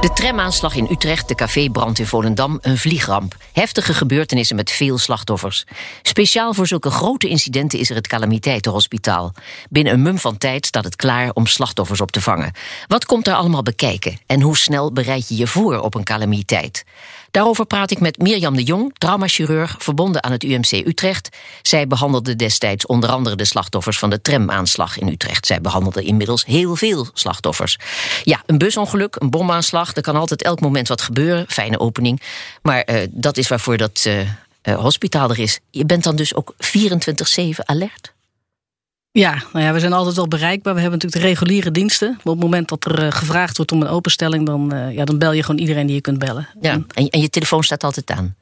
De tramaanslag in Utrecht, de cafébrand in Volendam, een vliegramp. Heftige gebeurtenissen met veel slachtoffers. Speciaal voor zulke grote incidenten is er het calamiteitenhospitaal. Binnen een mum van tijd staat het klaar om slachtoffers op te vangen. Wat komt er allemaal bekijken en hoe snel bereid je je voor op een calamiteit? Daarover praat ik met Mirjam de Jong, traumachirurg verbonden aan het UMC Utrecht. Zij behandelde destijds onder andere de slachtoffers van de tramaanslag in Utrecht. Zij behandelde inmiddels heel veel slachtoffers. Ja, een busongeluk, een bomaanslag, er kan altijd elk moment wat gebeuren. Fijne opening. Maar uh, dat is waarvoor dat uh, uh, hospitaal er is. Je bent dan dus ook 24-7 alert? Ja, nou ja, we zijn altijd wel bereikbaar. We hebben natuurlijk de reguliere diensten. Maar op het moment dat er uh, gevraagd wordt om een openstelling, dan, uh, ja, dan bel je gewoon iedereen die je kunt bellen. Ja, en, en je telefoon staat altijd aan?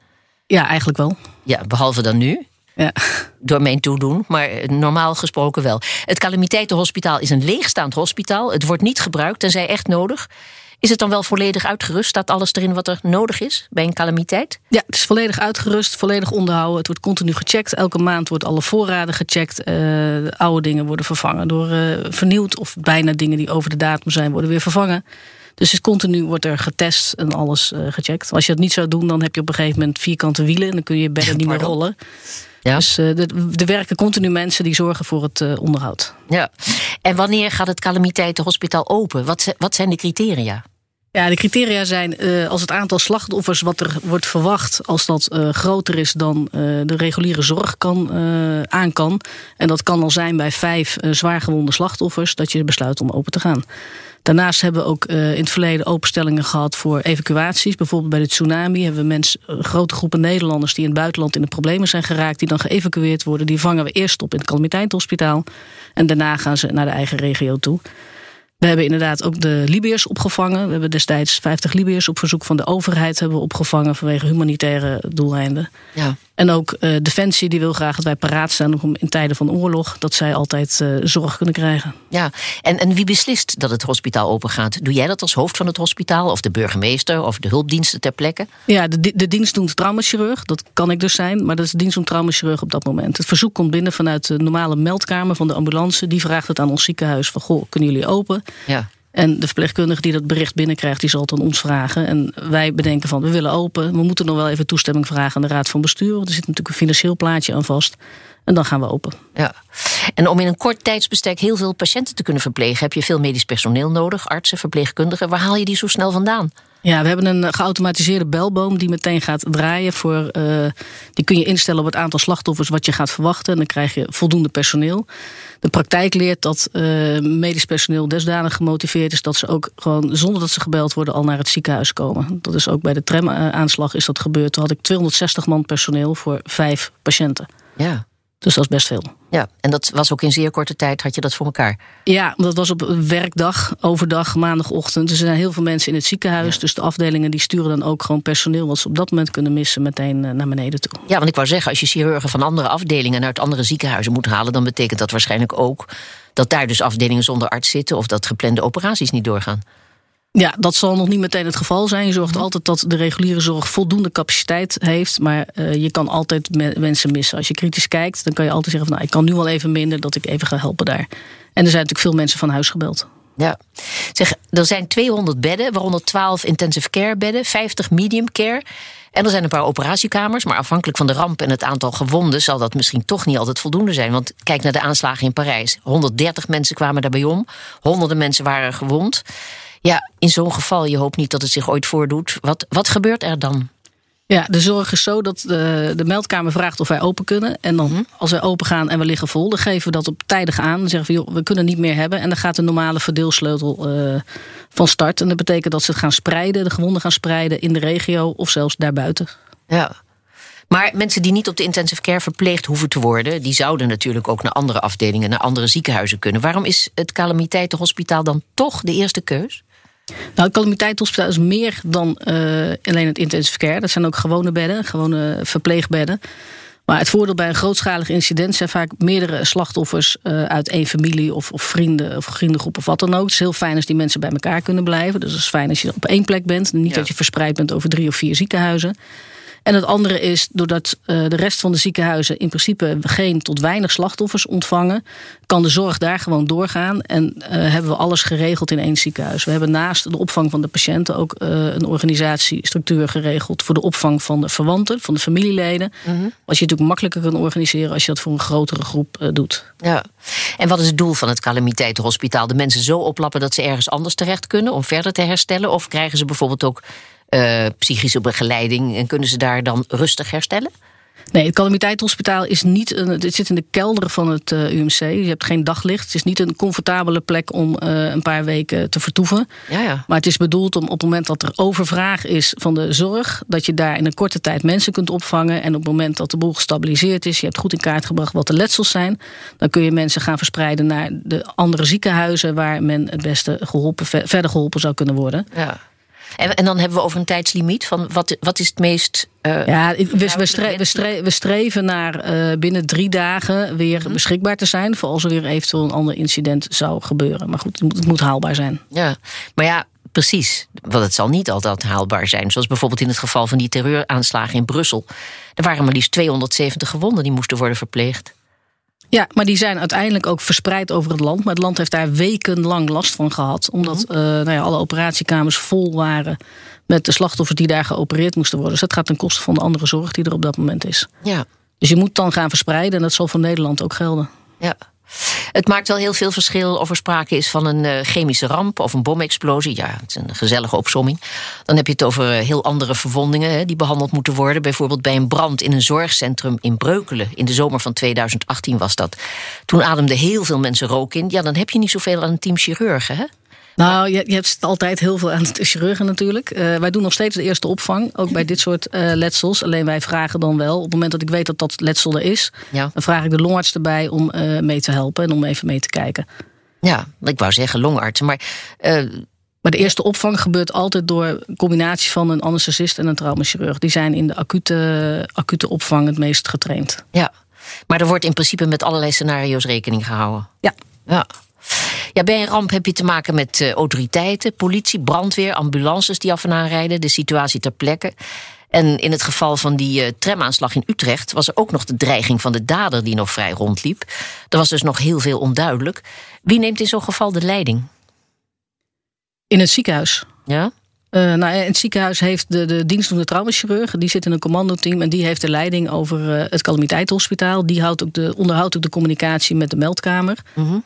Ja, eigenlijk wel. Ja, behalve dan nu. Ja. Door mijn toedoen, maar normaal gesproken wel. Het calamiteitenhospitaal is een leegstaand hospitaal. Het wordt niet gebruikt, tenzij echt nodig. Is het dan wel volledig uitgerust? Staat alles erin wat er nodig is bij een calamiteit? Ja, het is volledig uitgerust, volledig onderhouden. Het wordt continu gecheckt. Elke maand wordt alle voorraden gecheckt. Uh, oude dingen worden vervangen door uh, vernieuwd. Of bijna dingen die over de datum zijn, worden weer vervangen. Dus is continu wordt er getest en alles uh, gecheckt. Als je dat niet zou doen, dan heb je op een gegeven moment vierkante wielen. En dan kun je bedden niet meer rollen. Ja. Dus uh, er werken continu mensen die zorgen voor het uh, onderhoud. Ja. En wanneer gaat het calamiteitenhospitaal open? Wat, wat zijn de criteria? Ja, de criteria zijn uh, als het aantal slachtoffers wat er wordt verwacht, als dat uh, groter is dan uh, de reguliere zorg kan, aan kan. En dat kan al zijn bij vijf zwaargewonde slachtoffers, dat je besluit om open te gaan. Daarnaast hebben we ook in het verleden openstellingen gehad voor evacuaties. Bijvoorbeeld bij de tsunami hebben we grote groepen Nederlanders die in het buitenland in de problemen zijn geraakt, die dan geëvacueerd worden. Die vangen we eerst op in het calamiteitenhospitaal. En daarna gaan ze naar de eigen regio toe. We hebben inderdaad ook de Libiërs opgevangen. We hebben destijds 50 Libiërs op verzoek van de overheid hebben we opgevangen vanwege humanitaire doeleinden. Ja. En ook uh, Defensie die wil graag dat wij paraat staan om in tijden van oorlog dat zij altijd uh, zorg kunnen krijgen. Ja, en, en wie beslist dat het hospitaal open gaat? Doe jij dat als hoofd van het hospitaal of de burgemeester of de hulpdiensten ter plekke? Ja, de, de dienst doet traumachirurg, dat kan ik dus zijn, maar dat is de dienst om traumachirurg op dat moment. Het verzoek komt binnen vanuit de normale meldkamer van de ambulance. Die vraagt het aan ons ziekenhuis van goh, kunnen jullie open? Ja. En de verpleegkundige die dat bericht binnenkrijgt, die zal het aan ons vragen. En wij bedenken van, we willen open. We moeten nog wel even toestemming vragen aan de Raad van Bestuur. Want er zit natuurlijk een financieel plaatje aan vast. En dan gaan we open. Ja. En om in een kort tijdsbestek heel veel patiënten te kunnen verplegen... heb je veel medisch personeel nodig, artsen, verpleegkundigen. Waar haal je die zo snel vandaan? Ja, we hebben een geautomatiseerde belboom die meteen gaat draaien. Voor, uh, die kun je instellen op het aantal slachtoffers wat je gaat verwachten. En dan krijg je voldoende personeel. De praktijk leert dat uh, medisch personeel desdanig gemotiveerd is... dat ze ook gewoon zonder dat ze gebeld worden al naar het ziekenhuis komen. Dat is ook bij de tramaanslag is dat gebeurd. Toen had ik 260 man personeel voor vijf patiënten. Ja. Dus dat is best veel. Ja, en dat was ook in zeer korte tijd, had je dat voor elkaar? Ja, dat was op werkdag, overdag, maandagochtend. Dus er zijn heel veel mensen in het ziekenhuis. Ja. Dus de afdelingen die sturen dan ook gewoon personeel... wat ze op dat moment kunnen missen, meteen naar beneden toe. Ja, want ik wou zeggen, als je chirurgen van andere afdelingen... naar het andere ziekenhuizen moet halen... dan betekent dat waarschijnlijk ook dat daar dus afdelingen zonder arts zitten... of dat geplande operaties niet doorgaan. Ja, dat zal nog niet meteen het geval zijn. Je zorgt mm. altijd dat de reguliere zorg voldoende capaciteit heeft. Maar uh, je kan altijd me mensen missen. Als je kritisch kijkt, dan kan je altijd zeggen... van, nou, ik kan nu wel even minder, dat ik even ga helpen daar. En er zijn natuurlijk veel mensen van huis gebeld. Ja, zeg, er zijn 200 bedden, waaronder 12 intensive care bedden... 50 medium care... En er zijn een paar operatiekamers, maar afhankelijk van de ramp en het aantal gewonden zal dat misschien toch niet altijd voldoende zijn. Want kijk naar de aanslagen in Parijs. 130 mensen kwamen daarbij om, honderden mensen waren gewond. Ja, in zo'n geval, je hoopt niet dat het zich ooit voordoet. Wat, wat gebeurt er dan? Ja, de zorg is zo dat de, de meldkamer vraagt of wij open kunnen. En dan, -hmm. als wij open gaan en we liggen vol, dan geven we dat op tijdig aan. Dan zeggen we, joh, we kunnen niet meer hebben. En dan gaat de normale verdeelsleutel uh, van start. En dat betekent dat ze het gaan spreiden, de gewonden gaan spreiden in de regio of zelfs daarbuiten. Ja. Maar mensen die niet op de intensive care verpleegd hoeven te worden, die zouden natuurlijk ook naar andere afdelingen, naar andere ziekenhuizen kunnen. Waarom is het calamiteitenhospitaal dan toch de eerste keus? Nou, het is meer dan uh, alleen het intensive care. Dat zijn ook gewone bedden, gewone verpleegbedden. Maar het voordeel bij een grootschalig incident zijn vaak meerdere slachtoffers uh, uit één familie of, of, vrienden of vriendengroep of wat dan ook. Het is heel fijn als die mensen bij elkaar kunnen blijven. Dus het is fijn als je op één plek bent. Niet dat je verspreid bent over drie of vier ziekenhuizen. En het andere is, doordat uh, de rest van de ziekenhuizen in principe geen tot weinig slachtoffers ontvangen, kan de zorg daar gewoon doorgaan. En uh, hebben we alles geregeld in één ziekenhuis. We hebben naast de opvang van de patiënten ook uh, een organisatiestructuur geregeld voor de opvang van de verwanten, van de familieleden. Mm -hmm. Wat je natuurlijk makkelijker kan organiseren als je dat voor een grotere groep doet. Ja. En wat is het doel van het calamiteitenhospitaal? De mensen zo oplappen dat ze ergens anders terecht kunnen om verder te herstellen? Of krijgen ze bijvoorbeeld ook uh, psychische begeleiding en kunnen ze daar dan rustig herstellen? Nee, het calamiteitshospitaal is niet een. Het zit in de kelder van het uh, UMC. Je hebt geen daglicht. Het is niet een comfortabele plek om uh, een paar weken te vertoeven. Ja, ja. Maar het is bedoeld om op het moment dat er overvraag is van de zorg, dat je daar in een korte tijd mensen kunt opvangen. En op het moment dat de boel gestabiliseerd is, je hebt goed in kaart gebracht wat de letsels zijn, dan kun je mensen gaan verspreiden naar de andere ziekenhuizen waar men het beste geholpen, verder geholpen zou kunnen worden. Ja. En, en, dan hebben we over een tijdslimiet van wat, wat is het meest. Uh, ja, we, we, stre we, stre we, streven naar uh, binnen drie dagen weer mm. beschikbaar te zijn. voor als er weer eventueel een ander incident zou gebeuren. Maar goed, het moet, het moet haalbaar zijn. Ja, maar ja, precies. Want het zal niet altijd haalbaar zijn. Zoals bijvoorbeeld in het geval van die terreuraanslagen in Brussel. Er waren maar liefst 270 gewonden die moesten worden verpleegd. Ja, maar die zijn uiteindelijk ook verspreid over het land. Maar het land heeft daar wekenlang last van gehad. Omdat -hmm. uh, nou ja, alle operatiekamers vol waren met de slachtoffers die daar geopereerd moesten worden. Dus dat gaat ten koste van de andere zorg die er op dat moment is. Ja. Dus je moet dan gaan verspreiden en dat zal voor Nederland ook gelden. Ja. Het maakt wel heel veel verschil of er sprake is van een uh, chemische ramp of een bomexplosie. Ja, het is een gezellige opsomming. Dan heb je het over uh, heel andere verwondingen hè, die behandeld moeten worden. Bijvoorbeeld bij een brand in een zorgcentrum in Breukelen. In de zomer van 2018 was dat. Toen ademden heel veel mensen rook in. Ja, dan heb je niet zoveel aan een team chirurgen, hè? Nou, je, je hebt altijd heel veel aan de chirurgen natuurlijk. Uh, wij doen nog steeds de eerste opvang, ook bij dit soort uh, letsels. Alleen wij vragen dan wel, op het moment dat ik weet dat dat letsel er is... Ja. dan vraag ik de longarts erbij om uh, mee te helpen en om even mee te kijken. Ja, ik wou zeggen longarts, maar... Maar de eerste opvang gebeurt altijd door een combinatie van een anesthesist en een traumachirurg. Die zijn in de acute, acute opvang het meest getraind. Ja, maar er wordt in principe met allerlei scenario's rekening gehouden. Ja. Ja. Ja, bij een ramp heb je te maken met uh, autoriteiten, politie, brandweer, ambulances die af en aan rijden, de situatie ter plekke. En in het geval van die uh, tramaanslag in Utrecht was er ook nog de dreiging van de dader die nog vrij rondliep. Er was dus nog heel veel onduidelijk. Wie neemt in zo'n geval de leiding? In het ziekenhuis. Ja? Uh, nou, in het ziekenhuis heeft de, de dienstdoende traumachirurg, die zit in een commandoteam en die heeft de leiding over uh, het calamiteitenhospitaal. Die houdt ook de, onderhoudt ook de communicatie met de meldkamer. Mm -hmm.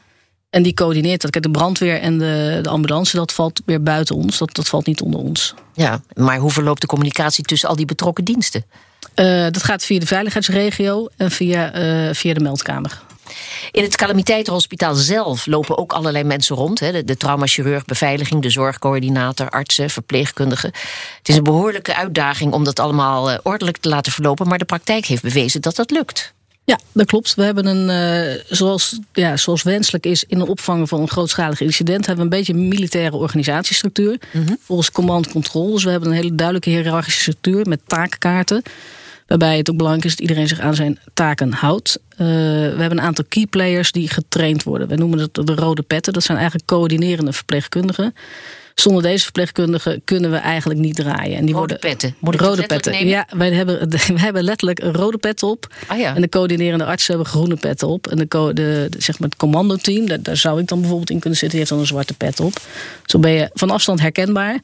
En die coördineert dat. Kijk, de brandweer en de, de ambulance, dat valt weer buiten ons. Dat, dat valt niet onder ons. Ja, maar hoe verloopt de communicatie tussen al die betrokken diensten? Uh, dat gaat via de veiligheidsregio en via, uh, via de meldkamer. In het calamiteitenhospitaal zelf lopen ook allerlei mensen rond. Hè? De, de traumachirurg, beveiliging, de zorgcoördinator, artsen, verpleegkundigen. Het is een behoorlijke uitdaging om dat allemaal uh, ordelijk te laten verlopen. Maar de praktijk heeft bewezen dat dat lukt. Ja, dat klopt. We hebben een, uh, zoals, ja, zoals wenselijk is in de opvang van een grootschalig incident, hebben we een beetje een militaire organisatiestructuur. Mm -hmm. Volgens command control. Dus we hebben een hele duidelijke hiërarchische structuur met taakkaarten. Waarbij het ook belangrijk is dat iedereen zich aan zijn taken houdt. Uh, we hebben een aantal key players die getraind worden. We noemen dat de rode petten. Dat zijn eigenlijk coördinerende verpleegkundigen. Zonder deze verpleegkundigen kunnen we eigenlijk niet draaien. En die rode worden, petten. Moet rode petten. Nemen? Ja, wij hebben, wij hebben letterlijk een rode pet op. Ah, ja. En de coördinerende artsen hebben groene petten op. En de zeg maar het commandoteam, daar, daar zou ik dan bijvoorbeeld in kunnen zitten, die heeft dan een zwarte pet op. Zo ben je van afstand herkenbaar.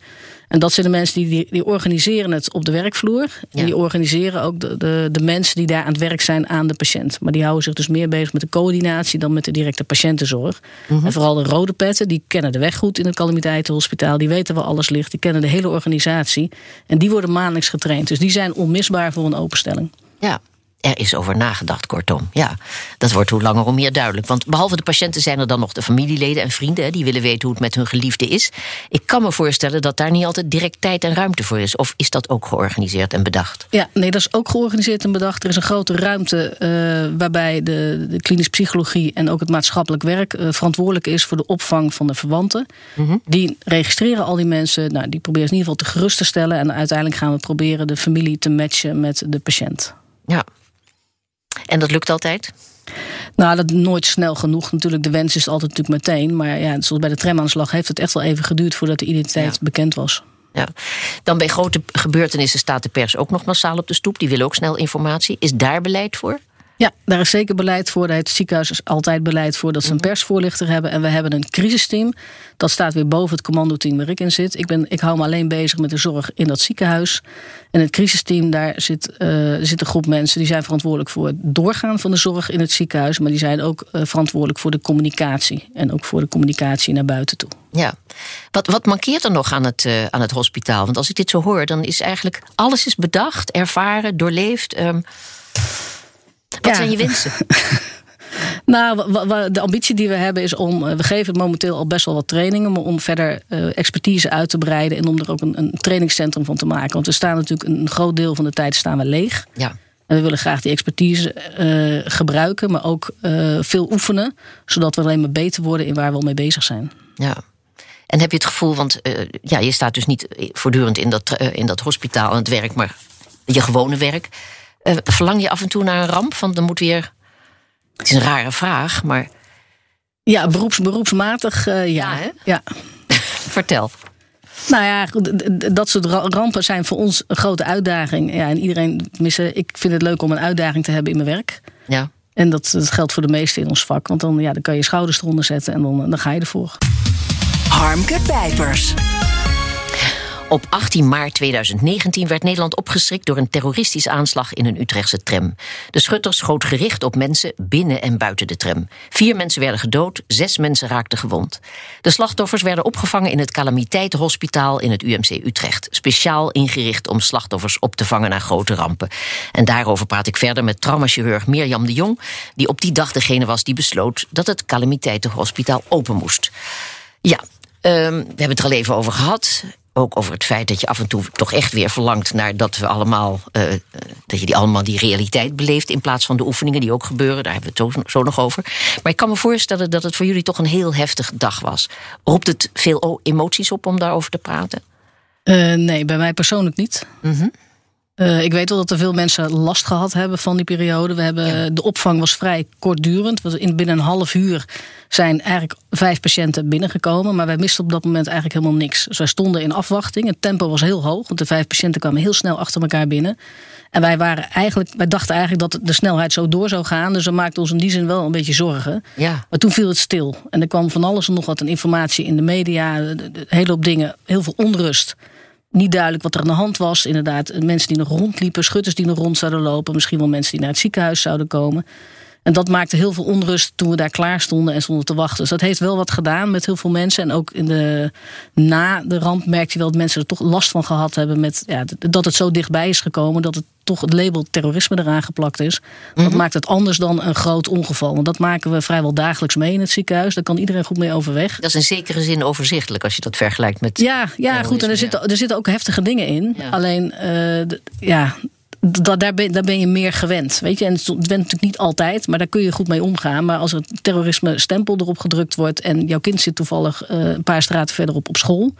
En dat zijn de mensen die, die, die organiseren het op de werkvloer. En die organiseren ook de, de, de mensen die daar aan het werk zijn aan de patiënt. Maar die houden zich dus meer bezig met de coördinatie dan met de directe patiëntenzorg. Mhm. En vooral de rode petten, die kennen de weg goed in het calamiteitenhospitaal. Die weten waar alles ligt. Die kennen de hele organisatie. En die worden maandelijks getraind. Dus die zijn onmisbaar voor een openstelling. Ja, er is over nagedacht, kortom. Ja, dat wordt hoe langer hoe meer duidelijk. Want behalve de patiënten zijn er dan nog de familieleden en vrienden... Die willen weten hoe het met hun geliefde is. Ik kan me voorstellen dat daar niet altijd direct tijd en ruimte voor is. Of is dat ook georganiseerd en bedacht? Ja, nee, dat is ook georganiseerd en bedacht. Er is een grote ruimte uh, waarbij de, de klinische psychologie... en ook het maatschappelijk werk uh, verantwoordelijk is... voor de opvang van de verwanten. Mm -hmm. Die registreren al die mensen. Nou, die proberen in ieder geval te gerust te stellen. En uiteindelijk gaan we proberen de familie te matchen met de patiënt. Ja, En dat lukt altijd? Nou, dat nooit snel genoeg. Natuurlijk, de wens is altijd natuurlijk meteen. Maar ja, zoals bij de tramaanslag heeft het echt wel even geduurd voordat de identiteit bekend was. Ja. Dan bij grote gebeurtenissen staat de pers ook nog massaal op de stoep. Die willen ook snel informatie. Is daar beleid voor? Ja, daar is zeker beleid voor. Het ziekenhuis is altijd beleid voor dat ze een mhm. persvoorlichter hebben. En we hebben een crisisteam. Dat staat weer boven het commandoteam waar ik in zit. Ik, ben, ik hou me alleen bezig met de zorg in dat ziekenhuis. En het crisisteam, daar zit, uh, zit een groep mensen... die zijn verantwoordelijk voor het doorgaan van de zorg in het ziekenhuis. Maar die zijn ook uh, verantwoordelijk voor de communicatie. En ook voor de communicatie naar buiten toe. Ja. Wat, wat mankeert er nog aan het, uh, aan het hospitaal? Want als ik dit zo hoor, dan is eigenlijk alles is bedacht, ervaren, doorleefd... Um, wat zijn je wensen? Nou, de ambitie die we hebben is om. Eh, we geven momenteel al best wel wat trainingen. Maar om verder uh, expertise uit te breiden. En om er ook een, een trainingscentrum van te maken. Want we staan natuurlijk een groot deel van de tijd staan we leeg. Ja. En we willen graag die expertise uh, gebruiken. Maar ook veel oefenen. Zodat we alleen maar beter worden in waar we al mee bezig zijn. Ja. En heb je het gevoel, want ja, je staat dus niet voortdurend in dat, in dat hospitaal aan het werk. Maar je gewone werk. Uh, verlang je af en toe naar een ramp? Want dan moet weer. Het is een rare vraag, maar. Ja, beroeps, beroepsmatig, uh, ja. Ja, ja. Vertel. Nou ja, dat soort rampen zijn voor ons een grote uitdaging. Ja, en iedereen, tenminste, ik vind het leuk om een uitdaging te hebben in mijn werk. Ja. En dat, dat geldt voor de meesten in ons vak. Want dan, ja, dan kan je schouders eronder zetten en dan, dan ga je ervoor. Harmke Pijpers. Op 18 maart 2019 werd Nederland opgeschrikt door een terroristische aanslag in een Utrechtse tram. De schutter schoot gericht op mensen binnen en buiten de tram. Vier mensen werden gedood, zes mensen raakten gewond. De slachtoffers werden opgevangen in het calamiteitenhospitaal in het UMC Utrecht. Speciaal ingericht om slachtoffers op te vangen na grote rampen. En daarover praat ik verder met traumachirurg Mirjam de Jong, die op die dag degene was die besloot dat het calamiteitenhospitaal open moest. Ja, ehm, we hebben het er al even over gehad ook over het feit dat je af en toe toch echt weer verlangt naar dat we allemaal, uh, dat je die allemaal die realiteit beleeft in plaats van de oefeningen die ook gebeuren. Daar hebben we het zo, zo, nog over. Maar ik kan me voorstellen dat het voor jullie toch een heel heftige dag was. Roept het veel emoties op om daarover te praten? Uh, nee, bij mij persoonlijk niet. Mm uh, ik weet wel dat er veel mensen last gehad hebben van die periode. We hebben, De opvang was vrij kortdurend. In, binnen een half uur zijn eigenlijk vijf patiënten binnengekomen. Maar wij misten op dat moment eigenlijk helemaal niks. Dus wij stonden in afwachting. Het tempo was heel hoog. Want de vijf patiënten kwamen heel snel achter elkaar binnen. En wij, waren eigenlijk, wij dachten eigenlijk dat de snelheid zo door zou gaan. Dus we maakten ons in die zin wel een beetje zorgen. Ja. Maar toen viel het stil. En er kwam van alles en nog wat informatie in de media. Een hele hoop dingen. Heel veel onrust niet duidelijk wat er aan de hand was. Inderdaad, mensen die nog rondliepen, schutters die nog rond zouden lopen, misschien wel mensen die naar het ziekenhuis zouden komen. En dat maakte heel veel onrust toen we daar klaar stonden en stonden te wachten. Dus dat heeft wel wat gedaan met heel veel mensen. En ook in de, na de ramp merkte je wel dat mensen er toch last van gehad hebben. Met, ja, dat het zo dichtbij is gekomen. Dat het toch het label terrorisme eraan geplakt is. Dat mhm. maakt het anders dan een groot ongeval. Want dat maken we vrijwel dagelijks mee in het ziekenhuis. Daar kan iedereen goed mee overweg. Dat is in zekere zin overzichtelijk als je dat vergelijkt met. Ja, ja goed. En er zitten, er zitten ook heftige dingen in. Alleen, uh, ja, dat, daar, ben, daar ben je meer gewend. Weet je? En het bent natuurlijk niet altijd, maar daar kun je goed mee omgaan. Maar als er terrorisme stempel erop gedrukt wordt en jouw kind zit toevallig uh, een paar straten verderop op school.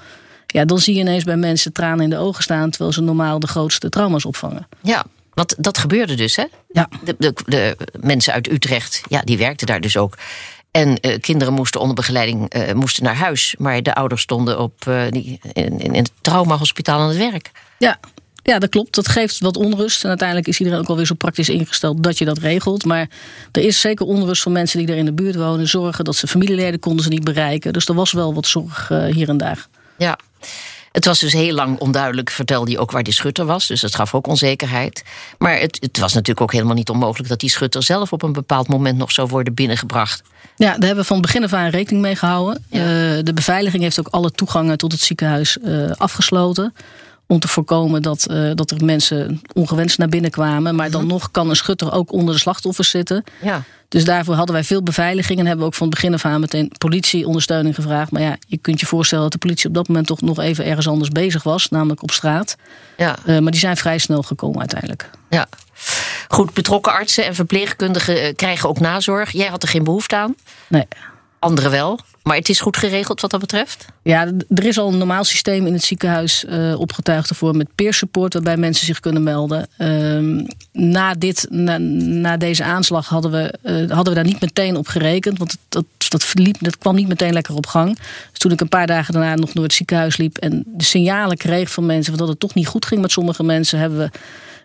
Ja, dan zie je ineens bij mensen tranen in de ogen staan, terwijl ze normaal de grootste trauma's opvangen. Ja, want dat gebeurde dus, hè? Ja. De, de, de mensen uit Utrecht, ja, die werkten daar dus ook. En uh, kinderen moesten onder begeleiding uh, moesten naar huis. Maar de ouders stonden op, uh, die, in, in het traumahospitaal aan het werk. Ja, ja, dat klopt. Dat geeft wat onrust. En uiteindelijk is iedereen ook alweer zo praktisch ingesteld dat je dat regelt. Maar er is zeker onrust van mensen die er in de buurt wonen. Zorgen dat ze familieleden konden ze niet bereiken. Dus er was wel wat zorg uh, hier en daar. Ja. Het was dus heel lang onduidelijk, vertelde hij ook waar die schutter was. Dus dat gaf ook onzekerheid. Maar het, het, was natuurlijk ook helemaal niet onmogelijk dat die schutter zelf op een bepaald moment nog zou worden binnengebracht. Ja, daar hebben we van begin af aan rekening mee gehouden. Ja. Uh, de beveiliging heeft ook alle toegangen tot het ziekenhuis uh, afgesloten om te voorkomen dat, uh, dat er mensen ongewenst naar binnen kwamen. Maar dan mhm. nog kan een schutter ook onder de slachtoffers zitten. Ja. Dus daarvoor hadden wij veel beveiliging en hebben we ook van het begin af aan meteen politieondersteuning gevraagd. Maar ja, je kunt je voorstellen dat de politie op dat moment toch nog even ergens anders bezig was, namelijk op straat. Ja. Uh, maar die zijn vrij snel gekomen uiteindelijk. Ja. Goed, betrokken artsen en verpleegkundigen eh, krijgen ook nazorg. Jij had er geen behoefte aan. Nee. Anderen wel. Maar het is goed geregeld wat dat betreft? Ja, er is al een normaal systeem in het ziekenhuis uh, opgetuigd ervoor met peer support, waarbij mensen zich kunnen melden. Uh, na, dit, na, deze aanslag hadden we, uh, hadden we daar niet meteen op gerekend, want dat, dat, liep, dat kwam niet meteen lekker op gang. Dus toen ik een paar dagen daarna nog door het ziekenhuis liep en de signalen kreeg van mensen dat het toch niet goed ging met sommige mensen, hebben we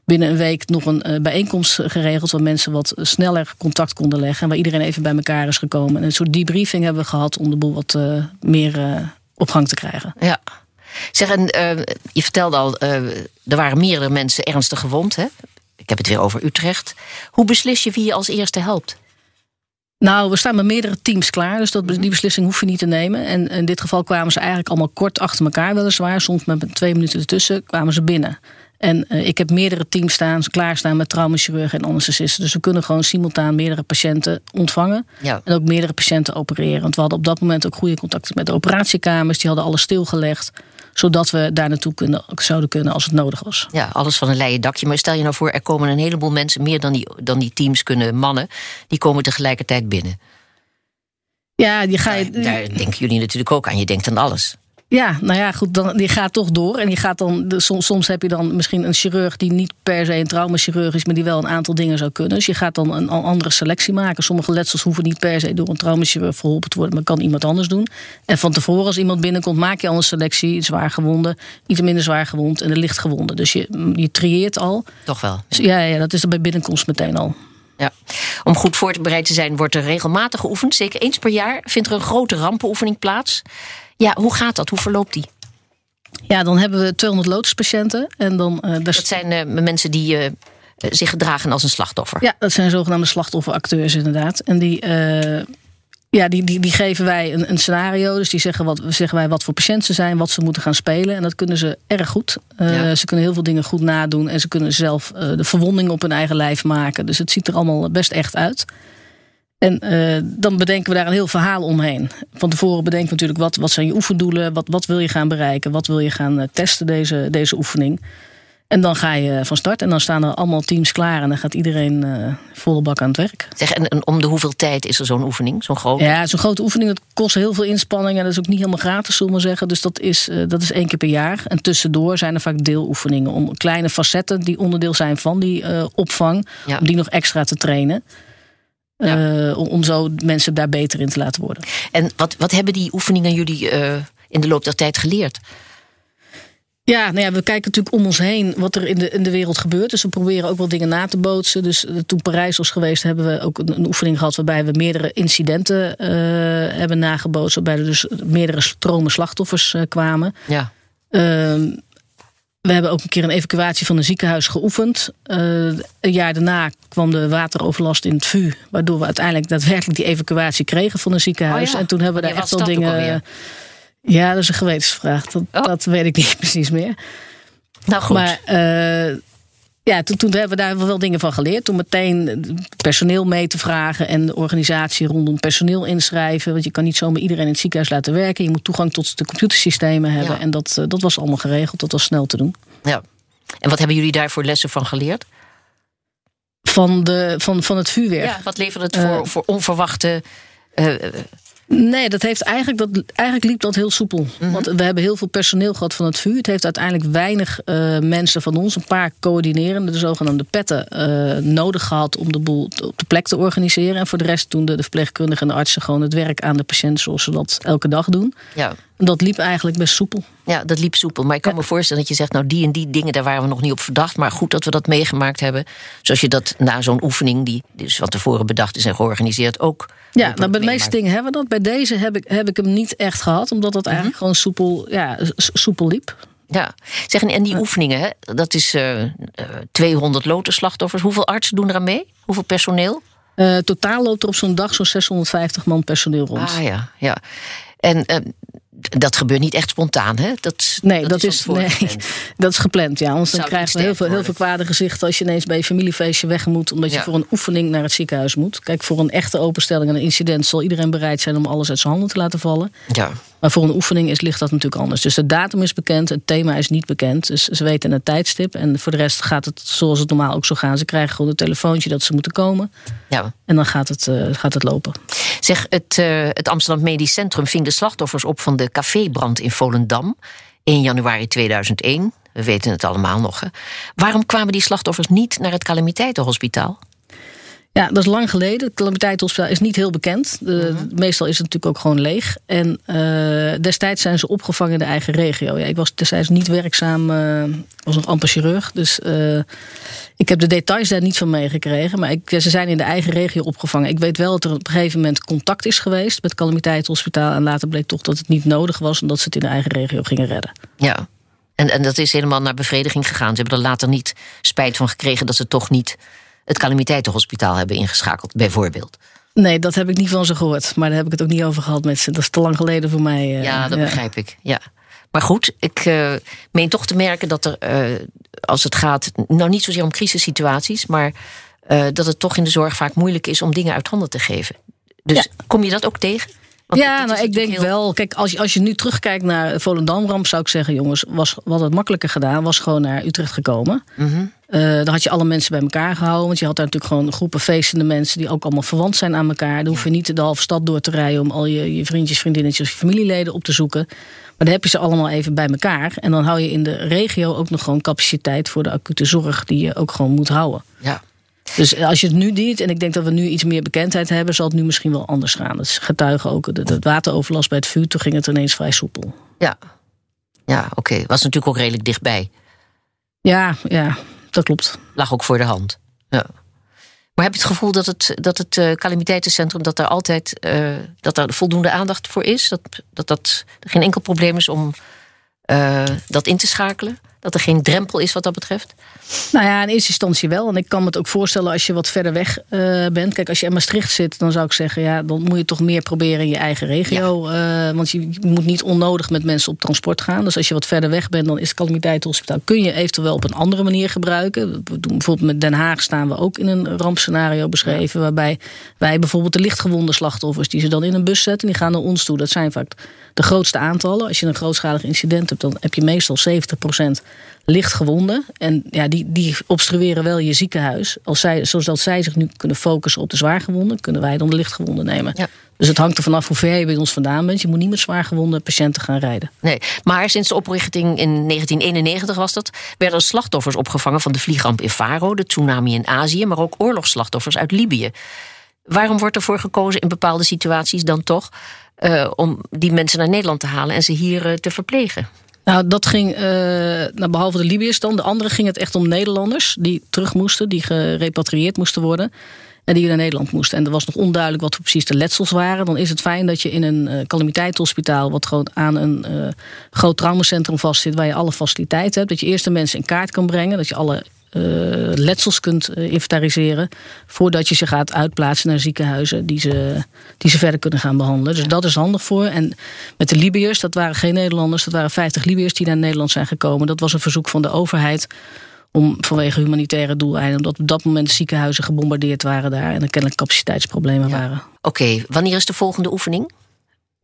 binnen een week nog een uh, bijeenkomst geregeld... waar mensen wat sneller contact konden leggen... en waar iedereen even bij elkaar is gekomen. En een soort debriefing hebben we gehad om de boel wat uh, meer uh, op gang te krijgen. Ja. Zeg, en je vertelde al, er waren meerdere mensen ernstig gewond. Hè? Ik heb het weer over Utrecht. Hoe beslis je wie je als eerste helpt? Nou, we staan met meerdere teams klaar, dus dat, die beslissing hoef je niet te nemen. En in dit geval kwamen ze eigenlijk allemaal kort achter elkaar, weliswaar. Soms met twee minuten ertussen kwamen ze binnen. En uh, ik heb meerdere teams staan, klaarstaan met traumachirurgen en anesthesisten. Dus we kunnen gewoon simultaan meerdere patiënten ontvangen. Ja. En ook meerdere patiënten opereren. Want we hadden op dat moment ook goede contacten met de operatiekamers. Die hadden alles stilgelegd zodat we daar naartoe kunnen, zouden kunnen als het nodig was. Ja, alles van een leien dakje. Maar stel je nou voor, er komen een heleboel mensen, meer dan die, dan die teams kunnen mannen, die komen tegelijkertijd binnen. Ja, die ga je. Daar, daar denken jullie natuurlijk ook aan. Je denkt aan alles. Ja, nou ja, goed, dan, die gaat toch door. En die gaat dan, soms, soms heb je dan misschien een chirurg die niet per se een traumachirurg is, maar die wel een aantal dingen zou kunnen. Dus je gaat dan een andere selectie maken. Sommige letsels hoeven niet per se door een traumachirurg verholpen te worden, maar kan iemand anders doen. En van tevoren, als iemand binnenkomt, maak je al een selectie. Zwaar gewonden, iets minder zwaar gewond en de licht gewonden. Dus je, je trieert al. Toch wel. Dus ja, ja, dat is er bij binnenkomst meteen al. Om goed voorbereid te zijn, wordt er regelmatig geoefend. Zeker eens per jaar vindt er een grote rampenoefening plaats. Ja, hoe gaat dat? Hoe verloopt die? Ja, dan hebben we 200 loodspatiënten. En dan, uh, dat zijn uh, mensen die uh, zich gedragen als een slachtoffer. Ja, dat zijn zogenaamde slachtofferacteurs inderdaad. En die, ja, die, die, die geven wij een, een, scenario. Dus die zeggen, wat, zeggen wij wat voor patiënten ze zijn, wat ze moeten gaan spelen. En dat kunnen ze erg goed. Ja. Ze kunnen heel veel dingen goed nadoen. En ze kunnen zelf de verwondingen op hun eigen lijf maken. Dus het ziet er allemaal best echt uit. En uh, dan bedenken we daar een heel verhaal omheen. Van tevoren bedenken we natuurlijk wat, wat zijn je oefendoelen, wat, wat wil je gaan bereiken, wat wil je gaan testen deze, deze oefening. En dan ga je van start en dan staan er allemaal teams klaar en dan gaat iedereen uh, volle bak aan het werk. Zeg, en, en om de hoeveel tijd is er zo'n oefening, zo'n grote? Ja, zo'n grote oefening dat kost heel veel inspanning en dat is ook niet helemaal gratis, zullen we zeggen. Dus dat is, dat is één keer per jaar. En tussendoor zijn er vaak deeloefeningen om kleine facetten die onderdeel zijn van die opvang, ja. om die nog extra te trainen. Ja. Om zo mensen daar beter in te laten worden. En wat, wat hebben die oefeningen jullie in de loop der tijd geleerd? Ja, nou ja, we kijken natuurlijk om ons heen wat er in de, in de wereld gebeurt. Dus we proberen ook wel dingen na te bootsen. Dus uh, toen Parijs was geweest, hebben we ook een, een oefening gehad waarbij we meerdere incidenten hebben nagebootst. Waarbij er dus meerdere stromen slachtoffers kwamen. Ja. Ehm, we hebben ook een keer een evacuatie van een ziekenhuis geoefend. Uh, een jaar daarna kwam de wateroverlast in het VU. Waardoor we uiteindelijk daadwerkelijk die evacuatie kregen van een ziekenhuis. Oh ja. En toen hebben we daar echt wel dingen. Ja, dat is een gewetensvraag. Dat, oh. dat weet ik niet precies meer. Nou goed. Maar uh, ja, toen, toen, hebben we daar wel dingen van geleerd. Toen meteen personeel mee te vragen en de organisatie rondom personeel inschrijven. Want je kan niet zomaar iedereen in het ziekenhuis laten werken. Je moet toegang tot de computersystemen hebben. Ja. En dat, dat was allemaal geregeld. Dat was snel te doen. Ja. En wat hebben jullie daarvoor lessen van geleerd? Van, de, van, van het vuurwerk. Ja, wat levert het voor, uh, voor onverwachte Nee, dat heeft eigenlijk, dat, eigenlijk liep dat heel soepel. Mm -hmm. Want we hebben heel veel personeel gehad van het vuur. Het heeft uiteindelijk weinig uh, mensen van ons, een paar coördinerende, de zogenaamde petten, uh, nodig gehad om de boel op de plek te organiseren. En voor de rest doen de, de verpleegkundigen en de artsen gewoon het werk aan de patiënt zoals ze dat elke dag doen. Ja. Dat liep eigenlijk best soepel. Ja, dat liep soepel. Maar ik kan ja. me voorstellen dat je zegt, nou die en die dingen, daar waren we nog niet op verdacht. Maar goed dat we dat meegemaakt hebben. Zoals je dat na zo'n oefening, die dus van tevoren bedacht is en georganiseerd, ook. Ja, nou, bij de meeste dingen hebben we dat. Bij deze heb ik, heb ik hem niet echt gehad, omdat dat eigenlijk mm -hmm. gewoon soepel, ja, soepel liep. Ja, zeg, en die oefeningen, hè, dat is uh, uh, 200 lotenslachtoffers. Hoeveel artsen doen eraan mee? Hoeveel personeel? Uh, totaal loopt er op zo'n dag zo'n 650 man personeel rond. Ah ja, ja. En uh, dat gebeurt niet echt spontaan, hè? Dat, nee, dat, dat is, is nee, dat is gepland. Ja, anders dan krijgen we heel veel, heel veel kwade gezichten als je ineens bij je familiefeestje weg moet, omdat je voor een oefening naar het ziekenhuis moet. Kijk, voor een echte openstelling en een incident zal iedereen bereid zijn om alles uit zijn handen te laten vallen. Ja. Maar voor een oefening is, ligt dat natuurlijk anders. Dus de datum is bekend, het thema is niet bekend. Dus ze weten een tijdstip. En voor de rest gaat het zoals het normaal ook zo gaan. Ze krijgen gewoon een telefoontje dat ze moeten komen. Ja. En dan gaat het, uh, gaat het lopen. Zeg, het, uh, het Amsterdam Medisch Centrum ving de slachtoffers op van de cafébrand in Volendam. 1 januari 2001. We weten het allemaal nog. Hè. Waarom kwamen die slachtoffers niet naar het calamiteitenhospitaal? Ja, dat is lang geleden. Het calamiteitenhospitaal is niet heel bekend. De, mhm. Meestal is het natuurlijk ook gewoon leeg. En uh, destijds zijn ze opgevangen in de eigen regio. Ja, ik was destijds niet werkzaam, uh, was nog amper chirurg. Dus uh, ik heb de details daar niet van meegekregen. Maar ik, ze zijn in de eigen regio opgevangen. Ik weet wel dat er op een gegeven moment contact is geweest met het calamiteitenhospitaal. En later bleek toch dat het niet nodig was, omdat ze het in de eigen regio gingen redden. Ja, en, en dat is helemaal naar bevrediging gegaan. Ze hebben er later niet spijt van gekregen dat ze toch niet het calamiteitenhospitaal hebben ingeschakeld, bijvoorbeeld. Nee, dat heb ik niet van ze gehoord. Maar daar heb ik het ook niet over gehad met ze. Dat is te lang geleden voor mij. Uh, ja, dat begrijp ik. Ja. Maar goed, ik uh, meen toch te merken dat er, uh, als het gaat, nou niet zozeer om crisissituaties, maar dat het toch in de zorg vaak moeilijk is om dingen uit handen te geven. Dus kom je dat ook tegen? Ja, nou, ik denk wel. Kijk, als je, als je nu terugkijkt naar Volendam-ramp, zou ik zeggen: jongens, was, wat het makkelijker gedaan, was gewoon naar Utrecht gekomen. Mm dan had je alle mensen bij elkaar gehouden. Want je had daar natuurlijk gewoon groepen feestende mensen die ook allemaal verwant zijn aan elkaar. Dan hoef je niet de halve stad door te rijden om al je, je vriendjes, vriendinnetjes, je familieleden op te zoeken. Maar dan heb je ze allemaal even bij elkaar. En dan hou je in de regio ook nog gewoon capaciteit voor de acute zorg die je ook gewoon moet houden. Ja. Dus als je het nu doet, en ik denk dat we nu iets meer bekendheid hebben, zal het nu misschien wel anders gaan. Het getuigen ook de, de wateroverlast bij het vuur, toen ging het ineens vrij soepel. Ja, ja oké. Was natuurlijk ook redelijk dichtbij. Ja, ja, dat klopt. Lag ook voor de hand. Ja. Maar heb je het gevoel dat het, dat het uh, calamiteitencentrum, dat er altijd uh, dat er voldoende aandacht voor is? Dat, dat, dat er geen enkel probleem is om uh, dat in te schakelen? Dat er geen drempel is wat dat betreft? Nou ja, in eerste instantie wel. En ik kan me het ook voorstellen als je wat verder weg uh, bent. Kijk, als je in Maastricht zit, dan zou ik zeggen... ja, dan moet je toch meer proberen in je eigen regio. Ja. Uh, want je moet niet onnodig met mensen op transport gaan. Dus als je wat verder weg bent, dan is het calamiteitenhospitaal... kun je eventueel op een andere manier gebruiken. We doen, bijvoorbeeld met Den Haag staan we ook in een rampscenario beschreven... waarbij wij bijvoorbeeld de lichtgewonde slachtoffers... die ze dan in een bus zetten, die gaan naar ons toe. Dat zijn vaak de grootste aantallen. Als je een grootschalig incident hebt, dan heb je meestal 70% lichtgewonden. En ja, die, die obstrueren wel je ziekenhuis. Als zij, zodat zij zich nu kunnen focussen op de zwaargewonden, kunnen wij dan de lichtgewonden nemen. Ja. Dus het hangt er vanaf hoe ver je bij ons vandaan bent. Je moet niet met zwaargewonde patiënten gaan rijden. Nee, maar sinds de oprichting in 1991 was dat, werden slachtoffers opgevangen van de vliegramp in Faro, de tsunami in Azië, maar ook oorlogsslachtoffers uit Libië. Waarom wordt ervoor gekozen in bepaalde situaties dan toch uh, om die mensen naar Nederland te halen en ze hier uh, te verplegen? Nou, dat ging, uh, behalve de Libiërs dan, de andere ging het echt om Nederlanders die terug moesten, die gerepatrieerd moesten worden. En die naar Nederland moesten. En er was nog onduidelijk wat precies de letsels waren. Dan is het fijn dat je in een uh, calamiteitshospitaal, wat gewoon aan een uh, groot traumacentrum vastzit, waar je alle faciliteiten hebt, dat je eerst de mensen in kaart kan brengen, dat je alle letsels kunt uh, inventariseren. voordat je ze gaat uitplaatsen naar ziekenhuizen die ze, die ze verder kunnen gaan behandelen. Dus dat is handig voor. En met de Libiërs, dat waren geen Nederlanders, dat waren 50 Libiërs die naar Nederland zijn gekomen. Dat was een verzoek van de overheid om vanwege humanitaire doeleinden, omdat op dat moment ziekenhuizen gebombardeerd waren daar en er kennelijk capaciteitsproblemen waren. Oké, wanneer is de volgende oefening?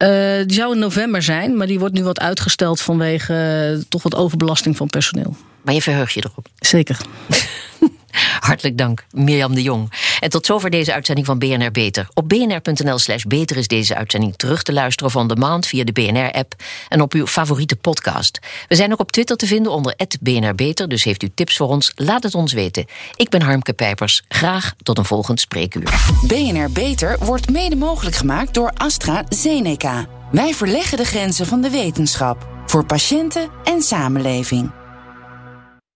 Uh, die zou in november zijn, maar die wordt nu wat uitgesteld vanwege uh, toch wat overbelasting van personeel. Maar je verheugt je erop. Zeker. Hartelijk dank, Mirjam de Jong. En tot zover deze uitzending van BNR Beter. Op bnr.nl slash beter is deze uitzending terug te luisteren van de maand via de BNR-app en op uw favoriete podcast. We zijn ook op Twitter te vinden onder BNR Beter, dus heeft u tips voor ons, laat het ons weten. Ik ben Harmke Pijpers. Graag tot een volgend spreekuur. BNR Beter wordt mede mogelijk gemaakt door AstraZeneca. Wij verleggen de grenzen van de wetenschap voor patiënten en samenleving.